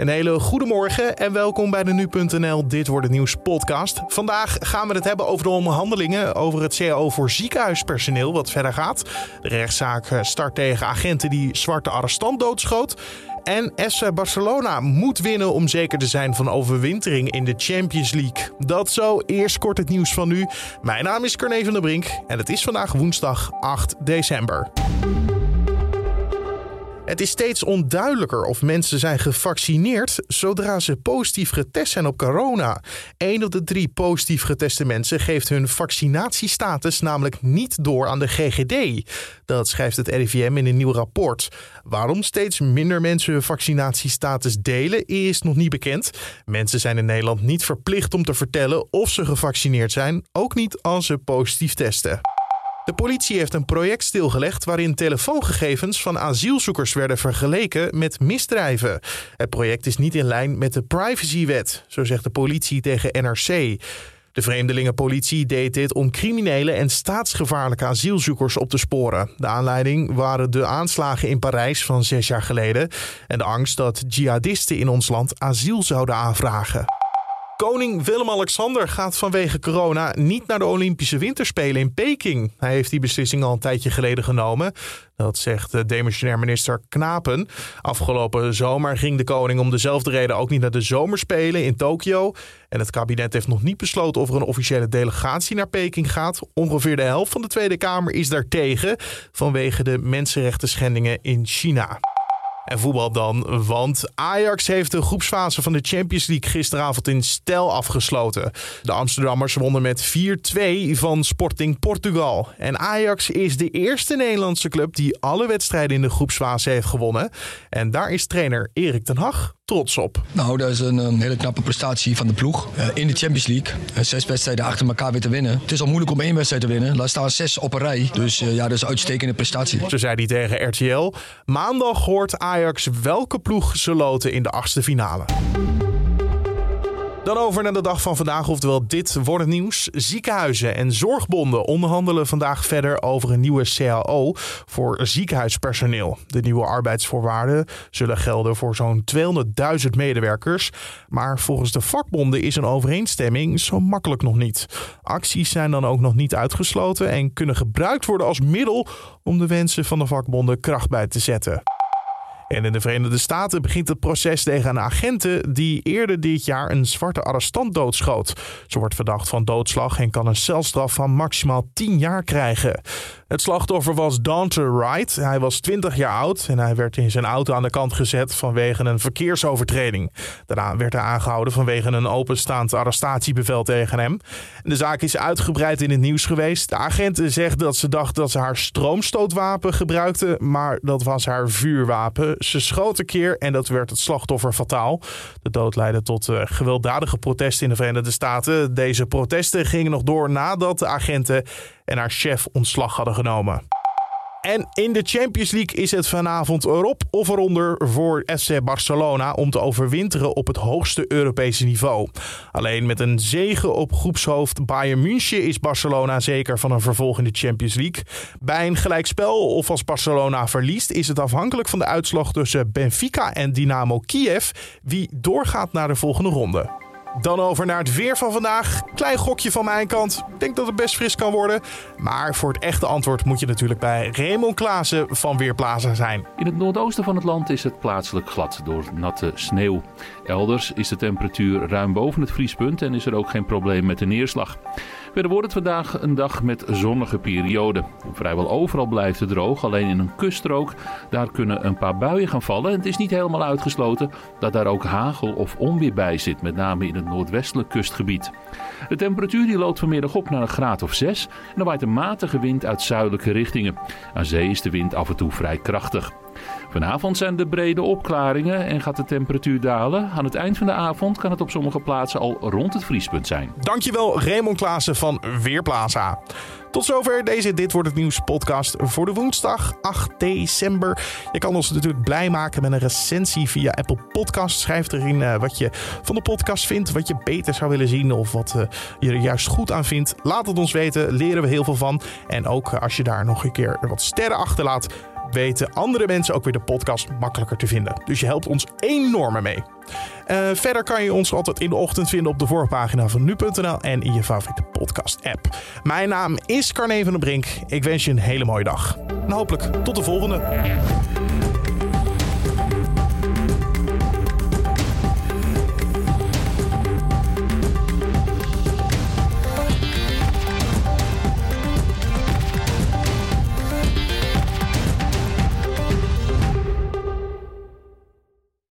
Een hele goede morgen en welkom bij de Nu.nl Dit Wordt Het Nieuws podcast. Vandaag gaan we het hebben over de onderhandelingen over het CAO voor ziekenhuispersoneel wat verder gaat. De rechtszaak start tegen agenten die zwarte arrestant doodschoot. En FC Barcelona moet winnen om zeker te zijn van overwintering in de Champions League. Dat zo, eerst kort het nieuws van nu. Mijn naam is Carne van der Brink en het is vandaag woensdag 8 december. Het is steeds onduidelijker of mensen zijn gevaccineerd zodra ze positief getest zijn op corona. Een op de drie positief geteste mensen geeft hun vaccinatiestatus namelijk niet door aan de GGD. Dat schrijft het RIVM in een nieuw rapport. Waarom steeds minder mensen hun vaccinatiestatus delen is nog niet bekend. Mensen zijn in Nederland niet verplicht om te vertellen of ze gevaccineerd zijn, ook niet als ze positief testen. De politie heeft een project stilgelegd waarin telefoongegevens van asielzoekers werden vergeleken met misdrijven. Het project is niet in lijn met de privacywet, zo zegt de politie tegen NRC. De vreemdelingenpolitie deed dit om criminele en staatsgevaarlijke asielzoekers op te sporen. De aanleiding waren de aanslagen in Parijs van zes jaar geleden en de angst dat jihadisten in ons land asiel zouden aanvragen. Koning Willem-Alexander gaat vanwege corona niet naar de Olympische Winterspelen in Peking. Hij heeft die beslissing al een tijdje geleden genomen. Dat zegt de demissionair minister Knapen. Afgelopen zomer ging de koning om dezelfde reden ook niet naar de zomerspelen in Tokio. En het kabinet heeft nog niet besloten of er een officiële delegatie naar Peking gaat. Ongeveer de helft van de Tweede Kamer is daartegen vanwege de mensenrechten schendingen in China. En voetbal dan, want Ajax heeft de groepsfase van de Champions League gisteravond in stijl afgesloten. De Amsterdammers wonnen met 4-2 van Sporting Portugal. En Ajax is de eerste Nederlandse club die alle wedstrijden in de groepsfase heeft gewonnen. En daar is trainer Erik ten Hag trots op. Nou, dat is een, hele knappe prestatie van de ploeg. Uh, in de Champions League. Uh, zes wedstrijden achter elkaar weer te winnen. Het is al moeilijk om één wedstrijd te winnen. Laat staan zes op een rij. Dus uh, ja, dat is een uitstekende prestatie. Zo zei hij tegen RTL. Maandag hoort Ajax welke ploeg ze loten in de achtste finale. Dan over naar de dag van vandaag, oftewel dit wordt het nieuws. Ziekenhuizen en zorgbonden onderhandelen vandaag verder over een nieuwe CAO voor ziekenhuispersoneel. De nieuwe arbeidsvoorwaarden zullen gelden voor zo'n 200.000 medewerkers. Maar volgens de vakbonden is een overeenstemming zo makkelijk nog niet. Acties zijn dan ook nog niet uitgesloten en kunnen gebruikt worden als middel om de wensen van de vakbonden kracht bij te zetten. En in de Verenigde Staten begint het proces tegen een agenten die eerder dit jaar een zwarte arrestant doodschoot. Ze wordt verdacht van doodslag en kan een celstraf van maximaal 10 jaar krijgen. Het slachtoffer was Dante Wright. Hij was 20 jaar oud en hij werd in zijn auto aan de kant gezet vanwege een verkeersovertreding. Daarna werd hij aangehouden vanwege een openstaand arrestatiebevel tegen hem. De zaak is uitgebreid in het nieuws geweest. De agenten zegt dat ze dacht dat ze haar stroomstootwapen gebruikte, maar dat was haar vuurwapen. Ze schoot een keer en dat werd het slachtoffer fataal. De dood leidde tot uh, gewelddadige protesten in de Verenigde Staten. Deze protesten gingen nog door nadat de agenten en haar chef ontslag hadden genomen. En in de Champions League is het vanavond erop of eronder voor FC Barcelona om te overwinteren op het hoogste Europese niveau. Alleen met een zege op groepshoofd Bayern München is Barcelona zeker van een vervolg in de Champions League. Bij een gelijkspel of als Barcelona verliest is het afhankelijk van de uitslag tussen Benfica en Dynamo Kiev wie doorgaat naar de volgende ronde. Dan over naar het weer van vandaag. Klein gokje van mijn kant. Ik denk dat het best fris kan worden. Maar voor het echte antwoord moet je natuurlijk bij Raymond Klaassen van Weerplaza zijn. In het noordoosten van het land is het plaatselijk glad door natte sneeuw. Elders is de temperatuur ruim boven het vriespunt en is er ook geen probleem met de neerslag. Verder wordt het vandaag een dag met zonnige perioden. Vrijwel overal blijft het droog, alleen in een kuststrook. Daar kunnen een paar buien gaan vallen. En het is niet helemaal uitgesloten dat daar ook hagel of onweer bij zit, met name in het noordwestelijk kustgebied. De temperatuur die loopt vanmiddag op naar een graad of 6 en er waait een matige wind uit zuidelijke richtingen. Aan zee is de wind af en toe vrij krachtig. Vanavond zijn er brede opklaringen en gaat de temperatuur dalen. Aan het eind van de avond kan het op sommige plaatsen al rond het vriespunt zijn. Dankjewel Raymond Klaassen van Weerplaza. Tot zover deze Dit Wordt Het Nieuws podcast voor de woensdag 8 december. Je kan ons natuurlijk blij maken met een recensie via Apple Podcast. Schrijf erin uh, wat je van de podcast vindt, wat je beter zou willen zien of wat uh, je er juist goed aan vindt. Laat het ons weten, leren we heel veel van. En ook uh, als je daar nog een keer wat sterren achterlaat, weten andere mensen ook weer de podcast makkelijker te vinden. Dus je helpt ons enorm mee. Uh, verder kan je ons altijd in de ochtend vinden op de voorpagina van nu.nl en in je favoriete podcast-app. Mijn naam is Carne van den Brink. Ik wens je een hele mooie dag. En hopelijk tot de volgende.